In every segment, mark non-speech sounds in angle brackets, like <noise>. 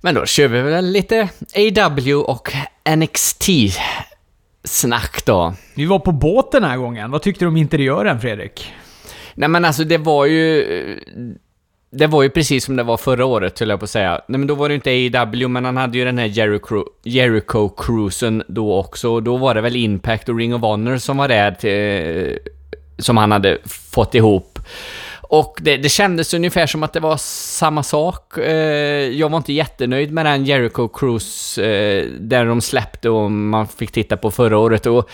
Men då kör vi väl lite AW och NXT-snack då. Vi var på båt den här gången. Vad tyckte du om interiören, Fredrik? Nej men alltså det var ju... Det var ju precis som det var förra året, höll jag på att säga. Nej men då var det inte AEW, men han hade ju den här Jericho, Jericho Cruisen då också. Och då var det väl Impact och Ring of Honor som var där till, Som han hade fått ihop. Och det, det kändes ungefär som att det var samma sak. Eh, jag var inte jättenöjd med den Jericho Cruise eh, där de släppte och man fick titta på förra året. Och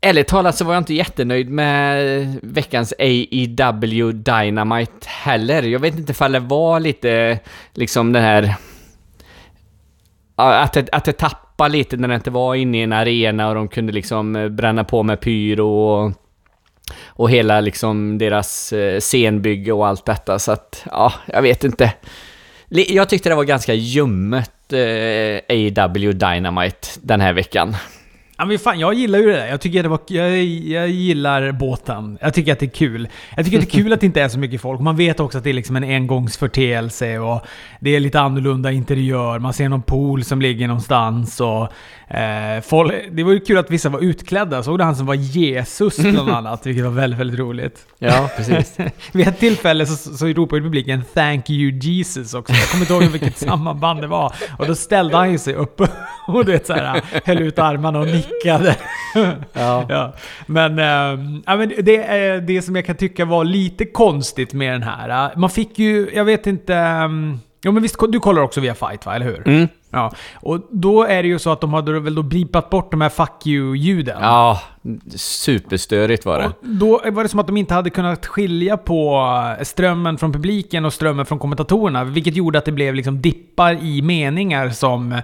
Ärligt talat så var jag inte jättenöjd med veckans AEW Dynamite heller. Jag vet inte ifall det var lite liksom den här... Att det, att det tappade lite när det inte var inne i en arena och de kunde liksom eh, bränna på med pyro och, och hela liksom deras eh, scenbygge och allt detta. Så att, ja, jag vet inte. Jag tyckte det var ganska ljummet eh, AW Dynamite den här veckan. Ja, men fan, jag gillar ju det där. Jag, tycker det var, jag, jag gillar båten. Jag tycker att det är kul. Jag tycker att det är kul att det inte är så mycket folk. Man vet också att det är liksom en engångsförteelse och det är lite annorlunda interiör. Man ser någon pool som ligger någonstans och Eh, folk, det var ju kul att vissa var utklädda. Såg du han som var Jesus bland annat? Vilket var väldigt, väldigt roligt. Ja, precis. <laughs> Vid ett tillfälle så, så ropade publiken 'Thank you Jesus' också. Jag kommer inte ihåg vilket sammanband det var. Och då ställde han ju sig upp <laughs> och det så här, höll ut armarna och nickade. <laughs> Ja. ja. Men, äh, ja, men det är det som jag kan tycka var lite konstigt med den här. Man fick ju, jag vet inte... Um, Jo men visst, du kollar också via fight va, eller hur? Mm. Ja. Och då är det ju så att de hade väl då blipat bort de här 'fuck you'-ljuden. Ja, superstörigt var det. Och då var det som att de inte hade kunnat skilja på strömmen från publiken och strömmen från kommentatorerna. Vilket gjorde att det blev liksom dippar i meningar som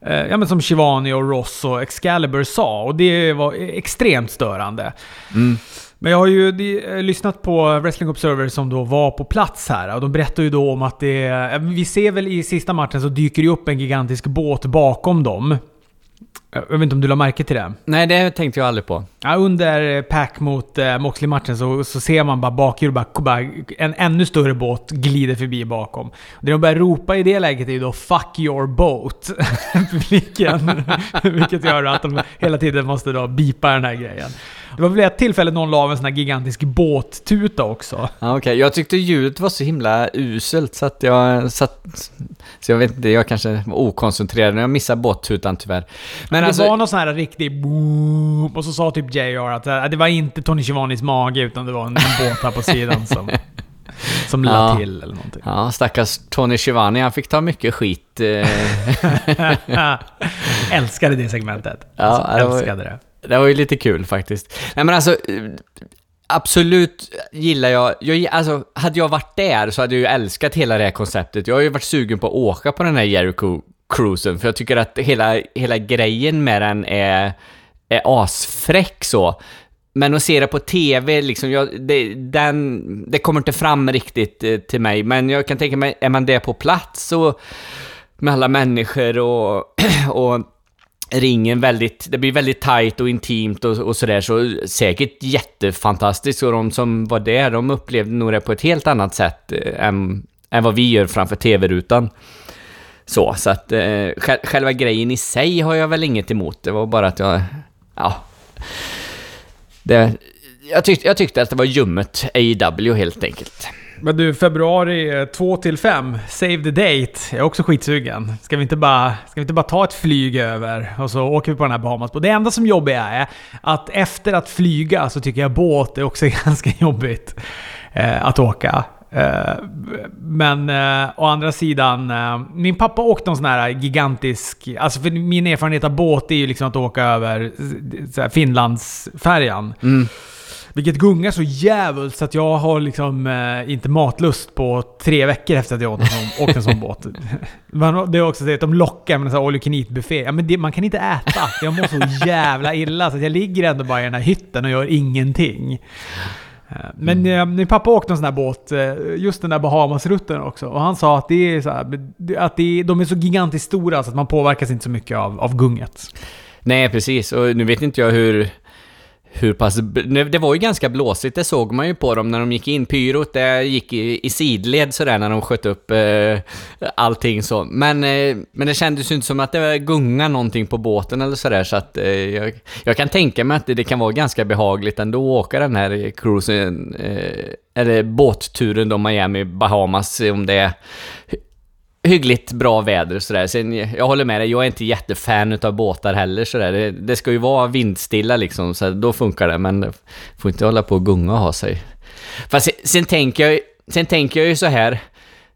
ja, men som Shivani och Ross och Excalibur sa. Och det var extremt störande. Mm. Men jag har ju eh, lyssnat på Wrestling Observer som då var på plats här och de berättar ju då om att det... Eh, vi ser väl i sista matchen så dyker det upp en gigantisk båt bakom dem. Jag vet inte om du la märke till det? Nej, det tänkte jag aldrig på. Ja, under pack mot eh, Moxley-matchen så, så ser man bara bakhjul, bara, bara, en ännu större båt glider förbi bakom. Det de börjar ropa i det läget är ju då 'Fuck your boat' <laughs> publiken. Vilket gör att de hela tiden måste då bipa den här grejen. Det var väl ett tillfälle någon la en sån här gigantisk båttuta också. Ja, Okej, okay. jag tyckte ljudet var så himla uselt så att jag satt... Så jag vet inte, jag kanske var okoncentrerad. Jag missade båttutan tyvärr. Men det alltså, var någon sån här riktig boom, och så sa typ JR att äh, det var inte Tony Schiavonis mage utan det var en, en båt här på sidan som... <laughs> Som la ja. till eller någonting. Ja, stackars Tony Schivani, han fick ta mycket skit. Eh. <laughs> älskade det segmentet. Ja, alltså, älskade det. Det var ju lite kul faktiskt. Nej men alltså, absolut gillar jag, jag, alltså hade jag varit där så hade jag ju älskat hela det här konceptet. Jag har ju varit sugen på att åka på den här Jericho cruisen, för jag tycker att hela, hela grejen med den är, är asfräck så. Men att se det på TV, liksom, jag, det, den, det kommer inte fram riktigt eh, till mig. Men jag kan tänka mig, är man där på plats och med alla människor och, <clears throat> och ringen väldigt, det blir väldigt tight och intimt och, och sådär, så säkert jättefantastiskt. Och de som var där, de upplevde nog det på ett helt annat sätt eh, än, än vad vi gör framför TV-rutan. Så, så att eh, själva grejen i sig har jag väl inget emot. Det var bara att jag, ja... Det, jag, tyckte, jag tyckte att det var ljummet AW helt enkelt. Men du, februari eh, 2 till 5, save the date. Jag är också skitsugen. Ska vi inte bara, ska vi inte bara ta ett flyg över och så åker vi på den här Bahamas? Det enda som jobbiga är att efter att flyga så tycker jag båt är också <laughs> ganska jobbigt eh, att åka. Eh, men eh, å andra sidan, eh, min pappa åkte en sån här gigantisk... Alltså för min erfarenhet av båt är ju liksom att åka över Finlandsfärjan. Mm. Vilket gungar så jävligt så att jag har liksom eh, inte matlust på tre veckor efter att jag åkt en sån, åkt en sån båt. <laughs> Men det är också det att de lockar med en sån all you can eat buffé. Ja, men det, man kan inte äta. Jag mår så <laughs> jävla illa så att jag ligger ändå bara i den här hytten och gör ingenting. Eh, men mm. eh, min pappa åkte en sån här båt, eh, just den där Bahamas-rutten också. Och han sa att, det är så här, att det är, de är så gigantiskt stora så att man påverkas inte så mycket av, av gunget. Nej, precis. Och nu vet inte jag hur hur pass... Det var ju ganska blåsigt, det såg man ju på dem när de gick in. Pyrot det gick i, i sidled sådär när de sköt upp eh, allting så. Men, eh, men det kändes ju inte som att det gungade någonting på båten eller sådär så att eh, jag, jag, kan tänka mig att det, det, kan vara ganska behagligt ändå att åka den här cruisen, eh, eller båtturen då Miami, Bahamas om det är hyggligt bra väder och sådär. Sen, jag håller med dig, jag är inte jättefan utav båtar heller sådär. Det, det ska ju vara vindstilla liksom, så då funkar det. Men får inte hålla på och gunga och ha sig. Fast sen, sen, tänker jag, sen tänker jag ju så här.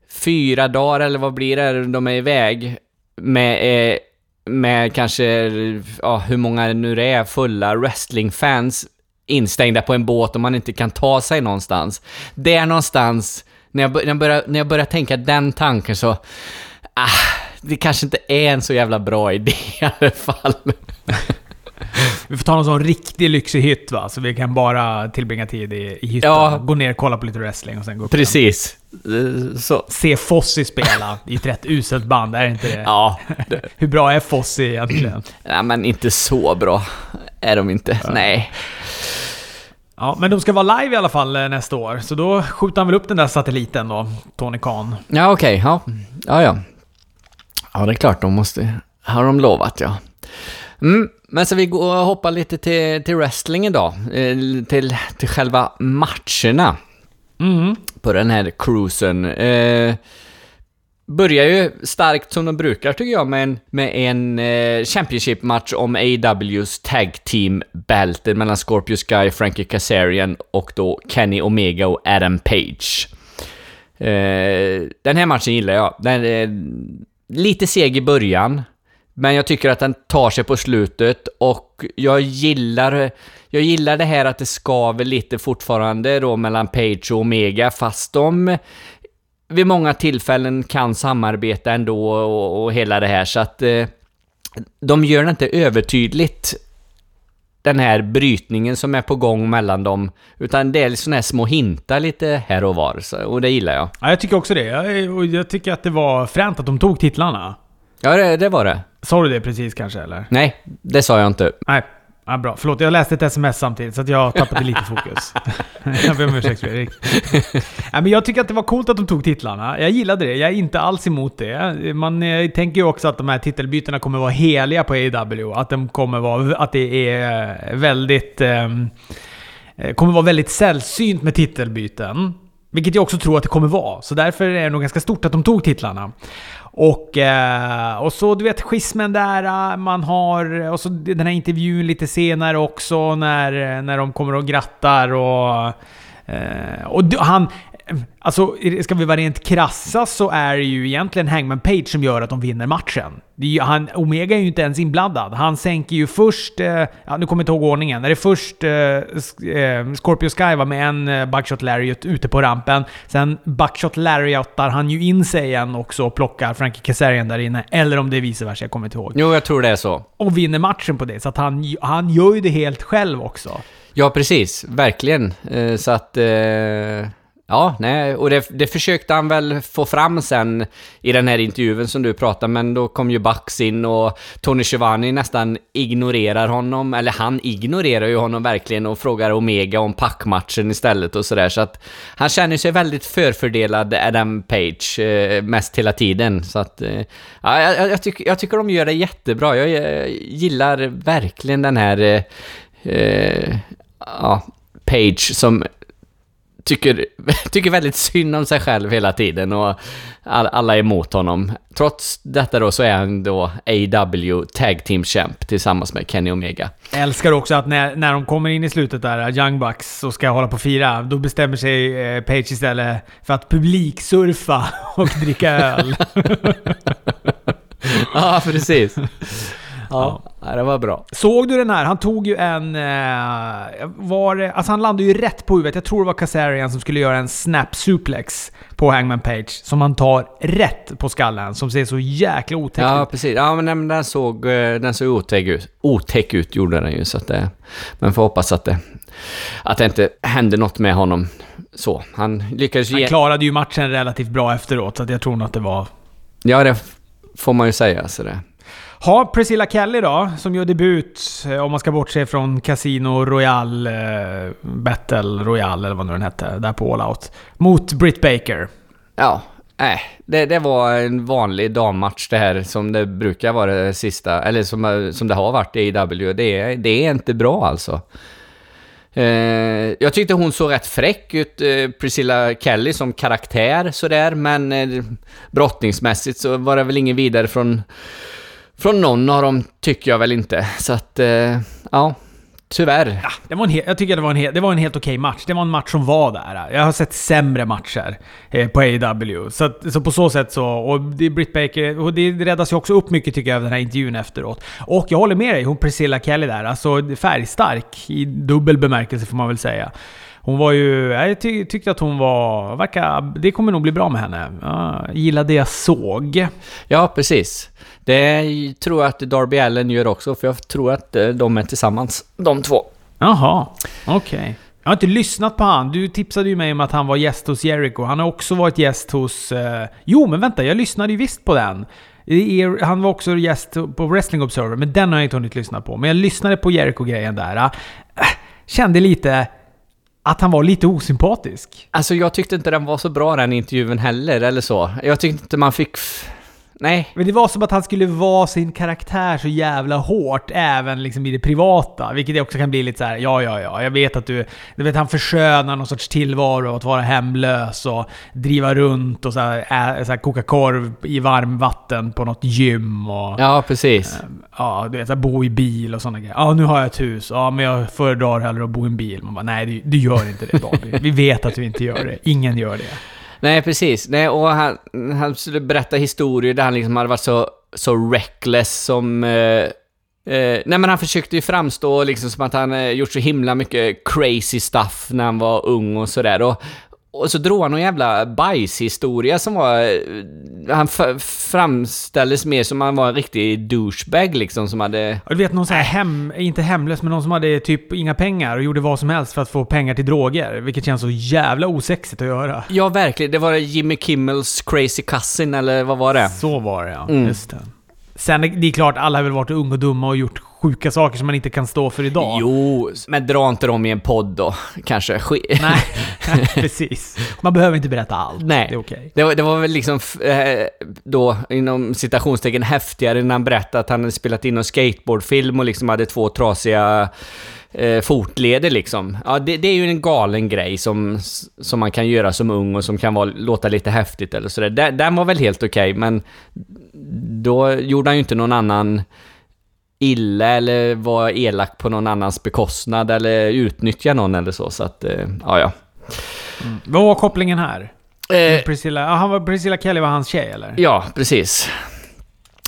Fyra dagar eller vad blir det, de är iväg med, eh, med kanske, ja, hur många nu det är, fulla wrestlingfans instängda på en båt och man inte kan ta sig någonstans. Där någonstans när jag, när jag, börjar, när jag börjar tänka den tanken så... Ah, det kanske inte är en så jävla bra idé i alla fall. <laughs> Vi får ta någon sån riktig lyxig hytt va, så vi kan bara tillbringa tid i, i hytten. Ja. Gå ner kolla på lite wrestling och sen gå upp Precis. Igen. Så. Se Fossi spela i ett rätt uselt band, är inte det? Ja. <laughs> Hur bra är Fossi egentligen? <clears throat> Nej, men inte så bra är de inte. Ja. Nej. Ja, men de ska vara live i alla fall eh, nästa år, så då skjuter han väl upp den där satelliten då, Tony Khan. Ja, okej. Okay, ja. ja, ja. Ja, det är klart, de måste... Har de lovat, ja. Mm, men så vi går och hoppar lite till, till wrestling idag. Eh, till, till själva matcherna. Mm. På den här cruisen. Eh, börjar ju starkt som de brukar tycker jag med en, med en eh, Championship-match om AWs Tag Team-bälten mellan Scorpio Sky, Frankie Kazarian och då Kenny Omega och Adam Page. Eh, den här matchen gillar jag. Den är lite seg i början, men jag tycker att den tar sig på slutet och jag gillar, jag gillar det här att det skaver lite fortfarande då mellan Page och Omega, fast de vid många tillfällen kan samarbeta ändå och, och hela det här så att eh, de gör det inte övertydligt den här brytningen som är på gång mellan dem. Utan det är sådana här små hintar lite här och var. Så, och det gillar jag. Ja, jag tycker också det. Jag, och jag tycker att det var fränt att de tog titlarna. Ja, det, det var det. Sa du det precis kanske, eller? Nej, det sa jag inte. Nej, Ja, bra. Förlåt, jag läste ett sms samtidigt så att jag tappade lite fokus. <laughs> jag ber om ursäkt Fredrik. ja, men jag tycker att det var coolt att de tog titlarna. Jag gillade det. Jag är inte alls emot det. Man eh, tänker ju också att de här titelbytena kommer vara heliga på AW. Att, de kommer vara, att det är väldigt... Ehm, eh, kommer vara väldigt sällsynt med titelbyten. Vilket jag också tror att det kommer vara. Så därför är det nog ganska stort att de tog titlarna. Och, eh, och så du vet schismen där, eh, man har... Och så den här intervjun lite senare också när, när de kommer och grattar och... Eh, och han, Alltså, ska vi vara rent krassa så är det ju egentligen Hangman Page som gör att de vinner matchen. Ju, han, Omega är ju inte ens inblandad. Han sänker ju först... Eh, ja, nu kommer jag inte ihåg ordningen. Är det först eh, eh, Scorpio Sky var med en eh, Buckshot Lariat ute på rampen. Sen Buckshot Lariatar han ju in sig igen också och plockar Frankie Kazarian där inne. Eller om det är vice versa, jag kommer inte ihåg. Jo, jag tror det är så. Och vinner matchen på det. Så att han, han gör ju det helt själv också. Ja, precis. Verkligen. Eh, så att... Ja, nej, och det, det, försökte han väl få fram sen i den här intervjun som du pratade, men då kom ju Bax in och Tony Schiavone nästan ignorerar honom, eller han ignorerar ju honom verkligen och frågar Omega om packmatchen istället och sådär, så att han känner sig väldigt förfördelad Adam Page eh, mest hela tiden, så att eh, ja, jag, jag, tycker, jag tycker de gör det jättebra. Jag, jag gillar verkligen den här eh, eh ja, Page som tycker, <laughs> tycker väldigt synd om sig själv hela tiden och all, alla är emot honom. Trots detta då så är han då AW Tag Team Champ tillsammans med Kenny Omega. Jag älskar också att när, när de kommer in i slutet där, Young Bucks, och ska hålla på fira, då bestämmer sig eh, Page istället för att publiksurfa <laughs> och dricka öl. <laughs> ja, precis. Ja, ja, det var bra. Såg du den här? Han tog ju en... Eh, var, alltså han landade ju rätt på huvudet. Jag tror det var Kazarian som skulle göra en snap suplex på Hangman Page. Som han tar rätt på skallen. Som ser så jäkla otäckt ut. Ja, precis. Ja, men den såg, eh, den såg otäck ut. Otäck ut gjorde den ju. Så att det, men får hoppas att det, att det inte hände något med honom. Så. Han lyckades ju... Han klarade ju matchen relativt bra efteråt. Så att jag tror nog att det var... Ja, det får man ju säga. Så det. Ha, Priscilla Kelly då, som gör debut, eh, om man ska bortse från Casino Royale, eh, Battle Royale eller vad nu den hette, där på All Out. Mot Britt Baker. Ja, Äh, Det, det var en vanlig dammatch det här som det brukar vara det sista, eller som, eh, som det har varit i AEW. Det är, det är inte bra alltså. Eh, jag tyckte hon såg rätt fräck ut, eh, Priscilla Kelly som karaktär sådär, men eh, brottningsmässigt så var det väl ingen vidare från, från någon av dem, tycker jag väl inte. Så att, eh, ja, tyvärr. Ja, det var en jag tycker det var en, det var en helt okej match. Det var en match som var där. Jag har sett sämre matcher eh, på AEW. Så, att, så på så sätt så... Och det Britt Baker... Och det räddas ju också upp mycket tycker jag av den här intervjun efteråt. Och jag håller med dig, hon Priscilla Kelly där. Alltså färgstark i dubbel bemärkelse får man väl säga. Hon var ju... Jag ty- tyckte att hon var... Verkar, det kommer nog bli bra med henne. Ja, jag gillade det jag såg. Ja, precis. Det tror jag att Darby Allen gör också, för jag tror att eh, de är tillsammans, de två. Jaha, okej. Jag har inte lyssnat på han. Du tipsade ju mig om att han var gäst hos Jericho. Han har också varit gäst hos... Eh... Jo, men vänta. Jag lyssnade ju visst på den. Han var också gäst på Wrestling Observer, men den har jag inte hunnit lyssna på. Men jag lyssnade på Jericho-grejen där. Äh, kände lite att han var lite osympatisk. Alltså jag tyckte inte den var så bra den intervjun heller, eller så. Jag tyckte inte man fick... f- Nej. Men det var som att han skulle vara sin karaktär så jävla hårt, även liksom i det privata. Vilket också kan bli lite så här: ja, ja, ja, jag vet att du... Du vet, han förskönar någon sorts tillvaro att vara hemlös och driva runt och så här, ä, så här, koka korv i varmvatten på något gym och... Ja, precis. Ja, du vet, så här, bo i bil och sådana grejer. Ja, nu har jag ett hus. Ja, men jag föredrar hellre att bo i en bil. Man bara, nej, du, du gör inte det David. Vi vet att du inte gör det. Ingen gör det. Nej, precis. Nej, och han, han skulle berätta historier där han liksom hade varit så, så reckless som... Eh, eh, nej, men han försökte ju framstå liksom som att han eh, gjort så himla mycket crazy stuff när han var ung och sådär. Och, och så drog han någon jävla bajshistoria som var... eh, Han framställdes mer som han var en riktig douchebag liksom, som hade... Och Du vet någon sån här hem, inte hemlös, men någon som hade typ inga pengar och gjorde vad som helst för att få pengar till droger. Vilket känns så jävla osexigt att göra. Ja, verkligen. Det var Jimmy Kimmels crazy cousin, eller vad var det? Så var det ja. Mm. Just det. Sen det är klart, alla har väl varit unga och dumma och gjort sjuka saker som man inte kan stå för idag. Jo, men dra inte dem i en podd då, kanske. Sk- Nej, <laughs> <laughs> precis. Man behöver inte berätta allt. Nej. Det är okej. Det var, det var väl liksom eh, då, inom citationstecken, häftigare när han berättade att han hade spelat in en skateboardfilm och liksom hade två trasiga eh, fotleder liksom. Ja, det, det är ju en galen grej som, som man kan göra som ung och som kan vara, låta lite häftigt eller sådär. Den, den var väl helt okej, men då gjorde han ju inte någon annan illa eller var elak på någon annans bekostnad eller utnyttja någon eller så, så att, eh, ja ja. Vad var kopplingen här? Eh, Priscilla, han var, Priscilla Kelly var hans tjej eller? Ja, precis.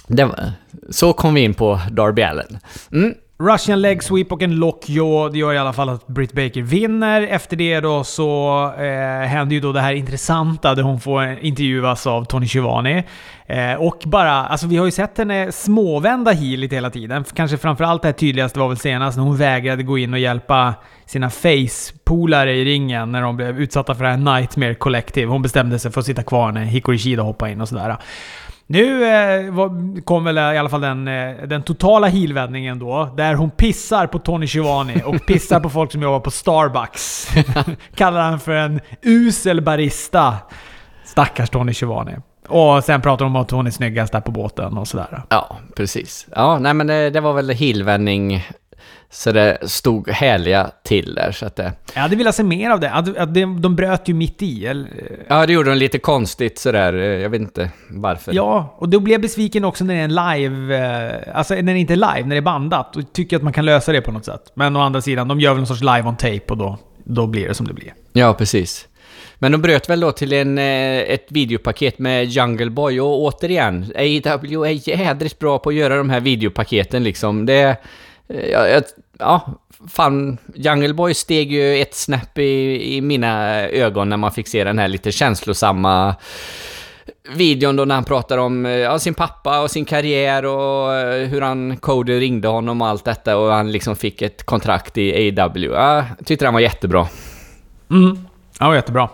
Var, så kom vi in på Darby Allen. Mm. Russian leg sweep och en Lock Jaw, Det gör i alla fall att Britt Baker vinner. Efter det då så eh, händer ju då det här intressanta där hon får intervjuas av Tony Schiavone. Eh, och bara, alltså vi har ju sett henne småvända heel hela tiden. Kanske framförallt det här tydligaste var väl senast när hon vägrade gå in och hjälpa sina face-polare i ringen när de blev utsatta för det här Nightmare Collective. Hon bestämde sig för att sitta kvar när Hikori Shida hoppade in och sådär. Nu eh, kom väl i alla fall den, eh, den totala heelvändningen då, där hon pissar på Tony Schiavone och <laughs> pissar på folk som jobbar på Starbucks. <laughs> Kallar han för en usel barista. Stackars Tony Schiavone. Och sen pratar de om att hon är snyggast där på båten och sådär. Ja, precis. Ja, nej men det, det var väl heelvändning så det stod härliga till där, så att det... Jag hade velat se mer av det. Att, att de, de bröt ju mitt i. Eller, Ja, det gjorde de lite konstigt sådär, jag vet inte varför. Ja, och då blir jag besviken också när det är en live... eh, Alltså när det inte är live, när det är bandat. Och tycker att man kan lösa det på något sätt. Men å andra sidan, de gör väl någon sorts live on tape och då, då blir det som det blir. Ja, precis. Men de bröt väl då till en, eh, ett videopaket med Jungle Boy och återigen, AEW är jädrigt bra på att göra de här videopaketen liksom. Det... Eh, jag, Ja, jag- ja fan, Jungle Boy steg ju ett snäpp i, i mina ögon när man fick se den här lite känslosamma videon då när han pratar om eh, ja, sin pappa och sin karriär och eh, hur han Cody ringde honom och allt detta och han liksom fick ett kontrakt i AW. Ja, jag tyckte den var jättebra. Mm. Ja, jättebra.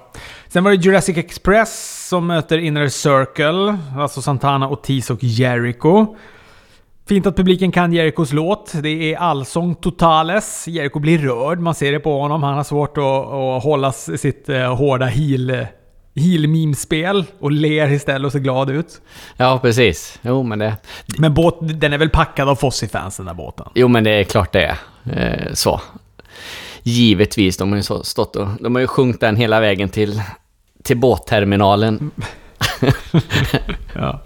Sen var det Jurassic Express som möter Inner Circle. Alltså Santana, Otis och Jericho. Fint att publiken kan Jerikos låt. Det är allsång totales. Jeriko blir rörd, man ser det på honom. Han har svårt att, att hålla sitt uh, hårda heel heel-meme-spel och ler istället och ser glad ut. Ja, precis. Jo, men det... Men båt, den är väl packad av Fossi-fans, den där båten? Jo, men det är klart det är. Eh, så. Givetvis, de har ju stått och... De har ju sjungit den hela vägen till, till båtterminalen. <laughs> ja.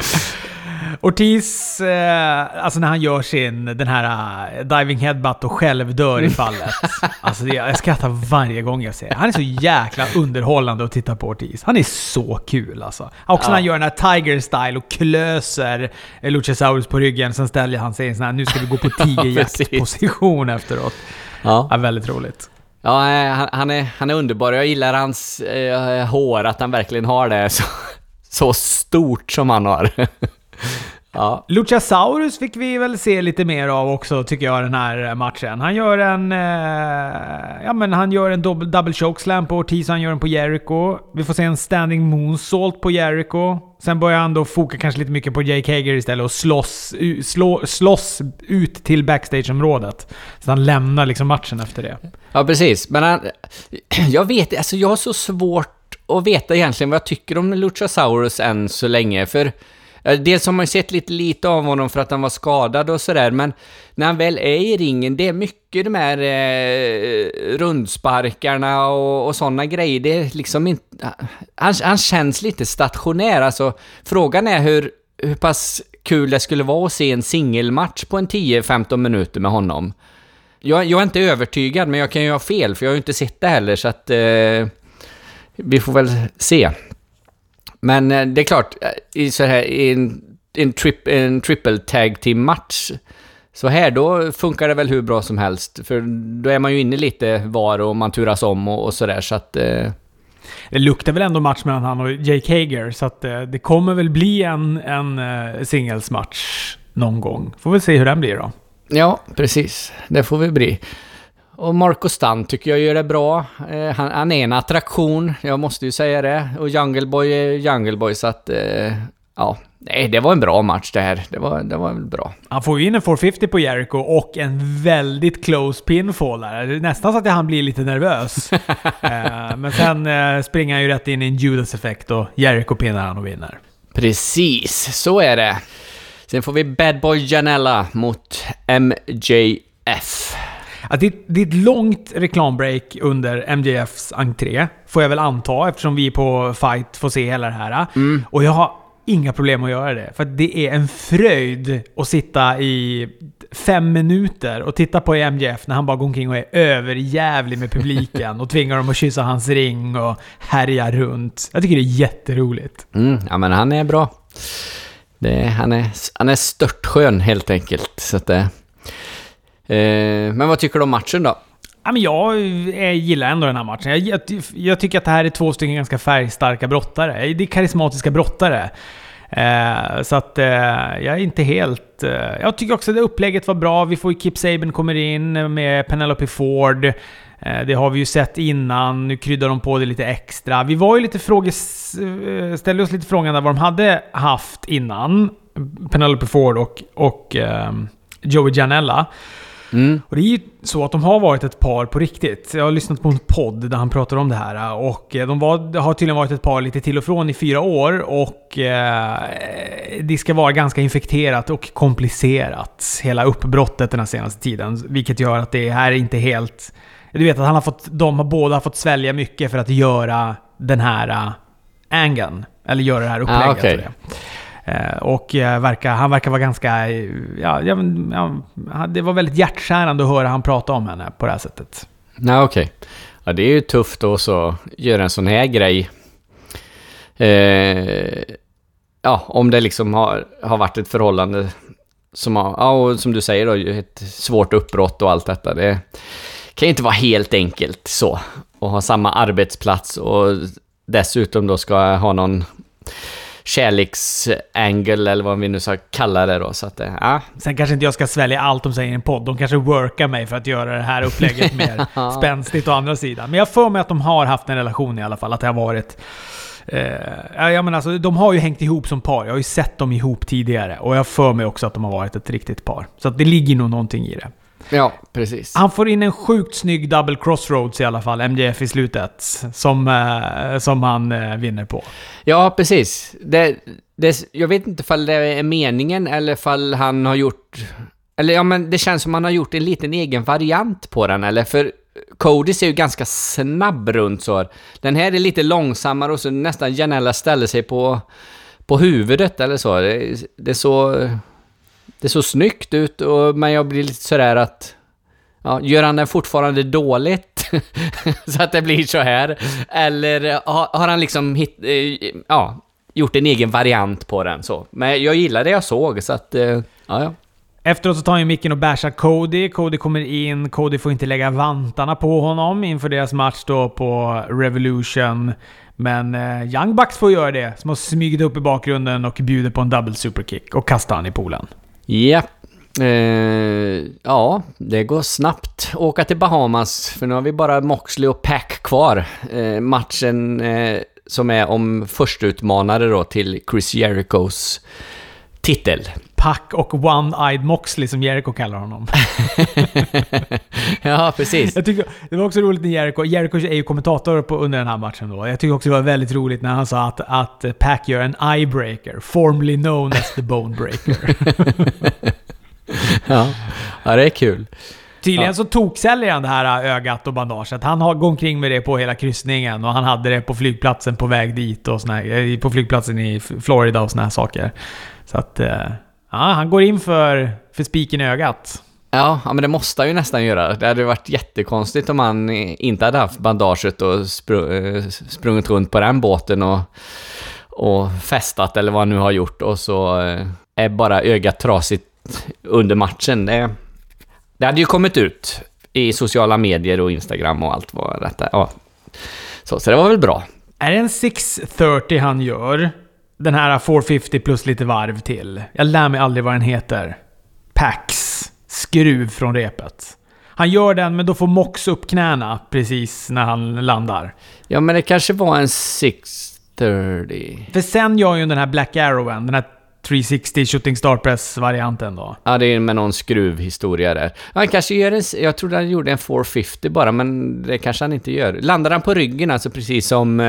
Ortiz, eh, alltså när han gör sin, den här uh, diving headbutt och själv dör i fallet. <laughs> alltså det, jag skrattar varje gång jag ser det. Han är så jäkla underhållande att titta på Ortiz. Han är så kul alltså. Också ja. när han gör den här Tiger Style och klöser Luchasaurus på ryggen. Sen ställer han sig i en sån här, nu ska vi gå på <laughs> tigerjakt-position efteråt. Ja. ja. Väldigt roligt. Ja, han, han, är, han är underbar. Jag gillar hans eh, hår, att han verkligen har det så, så stort som han har. <laughs> Ja. Luchasaurus fick vi väl se lite mer av också, tycker jag, den här matchen. Han gör en... Eh, ja, men han gör en double, double chokeslam på Ortiz, han gör den på Jericho. Vi får se en standing moonsault på Jericho. Sen börjar han då foka kanske lite mycket på Jake Hager istället och slåss, slå, slåss ut till backstageområdet. Så han lämnar liksom matchen efter det. Ja, precis. Men han... <clears throat> Jag vet alltså jag har så svårt att veta egentligen vad jag tycker om Luchasaurus än så länge, för Eh, dels har man ju sett lite lite av honom för att han var skadad och sådär, men när han väl är i ringen, det är mycket de här eh, rundsparkarna och, och sådana grejer. Det är liksom inte... Han, han känns lite stationär, alltså. Frågan är hur, hur pass kul det skulle vara att se en singelmatch på en 10-15 minuter med honom. Jag, jag, är inte övertygad, men jag kan ju ha fel, för jag har ju inte sett det heller, så att... Eh, vi får väl se. Men eh, det är klart, eh, i, så här, i en, en, trip, en triple tag team match så här då funkar det väl hur bra som helst. För då är man ju inne lite var och man turas om och, och sådär så att... Eh... Det luktar väl ändå match mellan han och Jake Hager så att eh, det kommer väl bli en, en eh, singelsmatch någon gång. Får vi se hur den blir då. Ja, precis. Det får vi bli. Och Marco Stan tycker jag gör det bra. Eh, han, han, är en attraktion, jag måste ju säga det. Och Jungle Boy är Jungle Boy, så att... Eh, ja, nej, det var en bra match det här. Det var, det var bra. Han får ju in en 450 på Jericho och en väldigt close pinfall där. Nästan så att han blir lite nervös. <laughs> eh, men sen eh, springer han ju rätt in i en Judas-effekt och Jericho pinnar han och vinner. Precis, så är det. Sen får vi Bad Boy Janella mot MJF. Att det, det är ett långt reklambreak under MJFs entré, får jag väl anta, eftersom vi på Fight får se hela det här. Mm. Och jag har inga problem att göra det. För det är en fröjd att sitta i fem minuter och titta på MJF när han bara går omkring och är överjävlig med publiken <laughs> och tvingar dem att kyssa hans ring och härja runt. Jag tycker det är jätteroligt. Mm, ja men han är bra. Det, han, är, han är störtskön helt enkelt. Så att det, Eh, men vad tycker du om matchen då? Ja, men jag eh, gillar ändå den här matchen. Jag, jag, jag, tycker att det här är två stycken ganska färgstarka brottare. Det är karismatiska brottare. Eh, så att eh, jag är inte helt... Eh, jag tycker också att upplägget var bra. Vi får ju Kip Saben kommer in med Penelope Ford. Eh, det har vi ju sett innan. Nu kryddar de på det lite extra. Vi var ju lite fråges... Eh, ställde oss lite frågan där vad de hade haft innan. Penelope Ford och, och Joey Janella. Mm. Och det är ju så att de har varit ett par på riktigt. Jag har lyssnat på en podd där han pratar om det här. Och de var, har tydligen varit ett par lite till och från i fyra år. Och eh, det ska vara ganska infekterat och komplicerat. Hela uppbrottet den här senaste tiden. Vilket gör att det här är inte helt... Du vet att han har fått, de har båda fått svälja mycket för att göra den här uh, angeln. Eller göra det här upplägget. Ah, okay. Eh, och eh, verkar, han verkar vara ganska... Ja, ja, ja, det var väldigt hjärtskärande att höra han prata om henne på det här sättet. Nej, okej. Okay. Ja, det är ju tufft då så göra en sån här grej. Eh, ja, om det liksom har, har varit ett förhållande som har, ja, och som du säger då, ett svårt uppbrott och allt detta. Det kan ju inte vara helt enkelt så. att ha samma arbetsplats och dessutom då ska ha någon kärleksangle eller vad vi nu ska kalla det då. Så att, ja. Sen kanske inte jag ska svälja allt de säger i en podd. De kanske workar mig för att göra det här upplägget <laughs> mer spänstigt å andra sidan. Men jag får mig att de har haft en relation i alla fall. Att det har varit Eh, ja, jag menar, alltså, de har ju hängt ihop som par. Jag har ju sett dem ihop tidigare. Och jag för mig också att de har varit ett riktigt par. Så det ligger nog någonting i det. Ja, precis. Han får in en sjukt snygg double crossroads i alla fall, MJF i slutet. Som, eh, som han eh, vinner på. Ja, precis. Det, det, jag vet inte ifall det är meningen eller ifall han har gjort... Eller ja, men det känns som han har gjort en liten egen variant på den, eller? För Cody ser ju ganska snabb runt så. Den här är lite långsammare och så nästan Janella ställer sig på, på huvudet eller så. Det, det är så... Det såg snyggt ut, och, men jag blir lite sådär att... Ja, gör han den fortfarande dåligt? <laughs> så att det blir så här? Eller eh, har, har han liksom hit, eh, ja, gjort en egen variant på den så? Men jag gillar det jag såg, så att... Eh, ja, ja. Efteråt så tar han ju micken och bashar Cody. Cody kommer in, Cody får inte lägga vantarna på honom inför deras match då på Revolution. Men eh, Young Bucks får göra det, som har smugit upp i bakgrunden och bjuder på en double superkick och kastar han i poolen. Ja. Eh, ja, det går snabbt att åka till Bahamas, för nu har vi bara Moxley och Pack kvar. Eh, matchen eh, som är om förstutmanare då till Chris Jerichos titel. Pack och One-Eyed Moxley som Jericho kallar honom. <laughs> ja, precis. Jag tycker, det var också roligt när Jericho... Jericho är ju kommentator på, under den här matchen då. Jag tycker också det var väldigt roligt när han sa att, att Pack gör en eyebreaker, formerly known as the bonebreaker. <laughs> ja. ja, det är kul. Tydligen Ja. så toksäljer han det här ögat och bandaget. Han har gått omkring med det på hela kryssningen och han hade det på flygplatsen på väg dit och såna eh, på flygplatsen i Florida och såna här saker. Så att... Ja, han går in för, för spiken i ögat. Ja, men det måste han ju nästan göra. Det hade varit jättekonstigt om han inte hade haft bandaget och eh, sprungit runt på den båten och, och festat eller vad han nu har gjort och så eh, är bara ögat trasigt under matchen. Det, det hade ju kommit ut i sociala medier och Instagram och allt vad detta... Ja. Så, så det var väl bra. Är det en 630 han gör? Den här 450 plus lite varv till. Jag lär mig aldrig vad den heter. Pax. Skruv från repet. Han gör den, men då får Mox upp knäna precis när han landar. Ja, men det kanske var en 630. För sen gör ju den här Black Arrowen, den här 360 Shooting Star Press-varianten då. Ja, det är med någon skruvhistoria där. Han kanske gör en... Jag trodde han gjorde en 450 bara, men det kanske han inte gör. Landar han på ryggen, alltså precis som...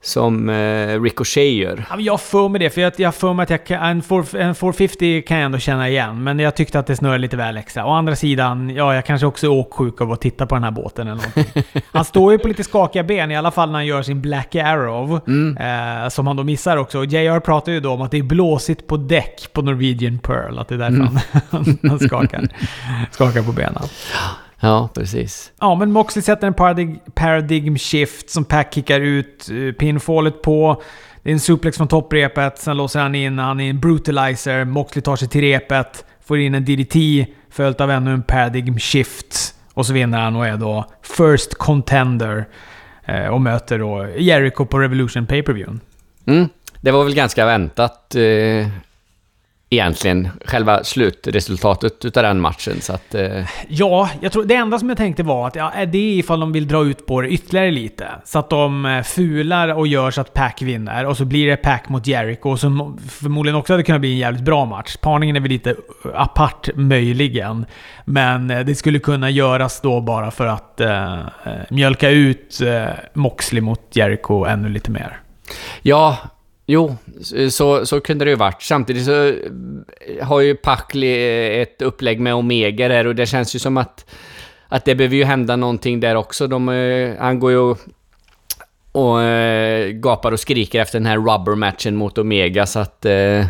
Som eh, Ricochet gör. Ja, Jag får med det, för jag, jag får med att jag kan, en, 4, en 450 kan jag ändå känna igen. Men jag tyckte att det snurrade lite väl extra. Å andra sidan, ja, jag kanske också är åksjuk av att titta på den här båten eller någonting. <laughs> Han står ju på lite skakiga ben, i alla fall när han gör sin Black Arrow. Eh, som han då missar också. Och JR pratar ju då om att det är blåsigt på däck på Norwegian Pearl. Att det är därför han, <laughs> han skakar, skakar på benen. <laughs> Ja, precis. Ja, men Moxley sätter en paradig paradigm shift som Pack kickar ut uh, pinfallet på. Det är en suplex från topprepet, sen låser han in, han är en brutalizer. Moxley tar sig till repet, får in en DDT, följt av ännu en paradigm shift. Och så vinner han och är då first contender. eh, Och möter då Jericho på Revolution pay per view Mm. Det var väl ganska väntat eh, egentligen, själva slutresultatet utav den matchen. Så att... Eh, Ja, jag tror det enda som jag tänkte var att ja, är det ifall de vill dra ut på det ytterligare lite. Så att de eh, fular och gör så att Pack vinner. Och så blir det Pack mot Jericho som förmodligen också hade kunnat bli en jävligt bra match. Parningen är väl lite apart möjligen. Men eh, det skulle kunna göras då bara för att eh, eh, mjölka ut eh, Moxley mot Jericho ännu lite mer. Ja, jo, så, så kunde det ju varit. Samtidigt så eh, har ju Packley eh, ett upplägg med Omega där och det känns ju som att, att det behöver ju hända någonting där också. De, eh, han går ju och, och gapar och skriker efter den här rubber-matchen mot Omega så att... Eh,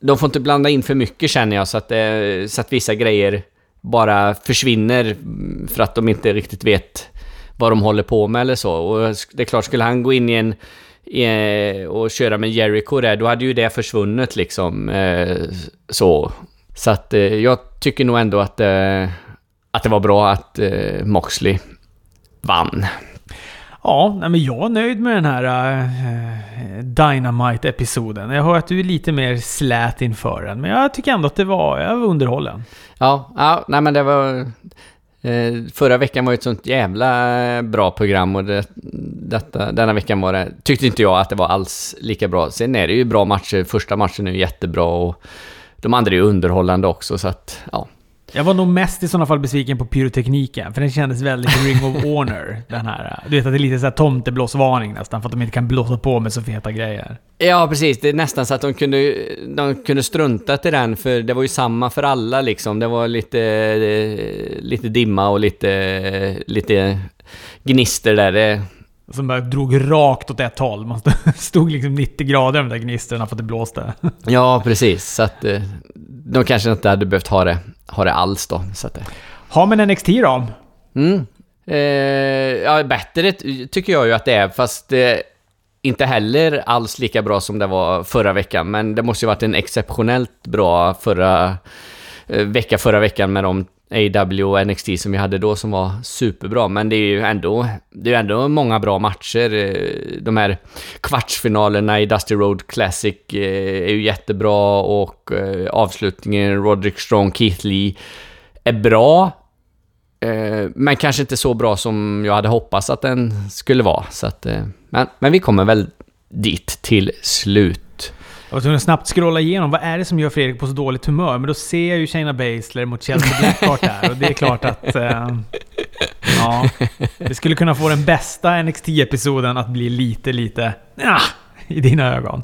de får inte blanda in för mycket känner jag så att, eh, så att vissa grejer bara försvinner mm, för att de inte riktigt vet vad de håller på med eller så. Och det är klart, skulle han gå in i en i, och köra med Jericho där, då hade ju det försvunnit liksom. Eh, så. Så att eh, jag tycker nog ändå att, eh, att det var bra att eh, Moxley vann. Ja, men jag är nöjd med den här uh, Dynamite-episoden. Jag hör att du är lite mer slät inför den, men jag tycker ändå att det var, jag var underhållen. Ja, ja nej men det var... Eh, förra veckan var ju ett sånt jävla eh, bra program och det, detta, denna veckan var det, tyckte inte jag att det var alls lika bra. Sen är det ju bra matcher, första matchen är ju jättebra och de andra är ju underhållande också så att, ja. Jag var nog mest i sådana fall besviken på pyrotekniken, för den kändes väldigt Ring of <laughs> Honor. den här. Du vet att det är lite såhär tomteblåsvarning nästan, för att de inte kan blåsa på med så feta grejer. Ja, precis. Det är nästan så att de kunde, de kunde strunta till den, för det var ju samma för alla liksom. Det var lite, lite dimma och lite, lite gnister där. Det, som bara drog rakt åt ett håll. Man <laughs> stod liksom 90 grader de där gnistrorna för att det blåste. Ja, precis. Så att eh, de kanske inte hade behövt ha det, ha det alls då. Så att, ha men NXT då? Mm. Eh, ja, bättre tycker jag ju att det är, fast eh, inte heller alls lika bra som det var förra veckan. Men det måste ju varit en exceptionellt bra förra eh, vecka förra veckan med de AW och NXT som vi hade då som var superbra. Men det är ju ändå, det är ändå många bra matcher. Eh, de här kvartsfinalerna i Dusty Road Classic eh, är ju jättebra och eh, avslutningen Roderick Strong, Keith Lee är bra. Men kanske inte så bra som jag hade hoppats att den skulle vara. Så att, men, men vi kommer väl dit till slut. Jag var tvungen att snabbt scrolla igenom. Vad är det som gör Fredrik på så dåligt humör? Men då ser jag ju Shayna Baszler mot Chelsea Blackheart här. Och det är klart att... Eh, ja, det skulle kunna få den bästa NXT-episoden att bli lite, lite... Ja, I dina ögon.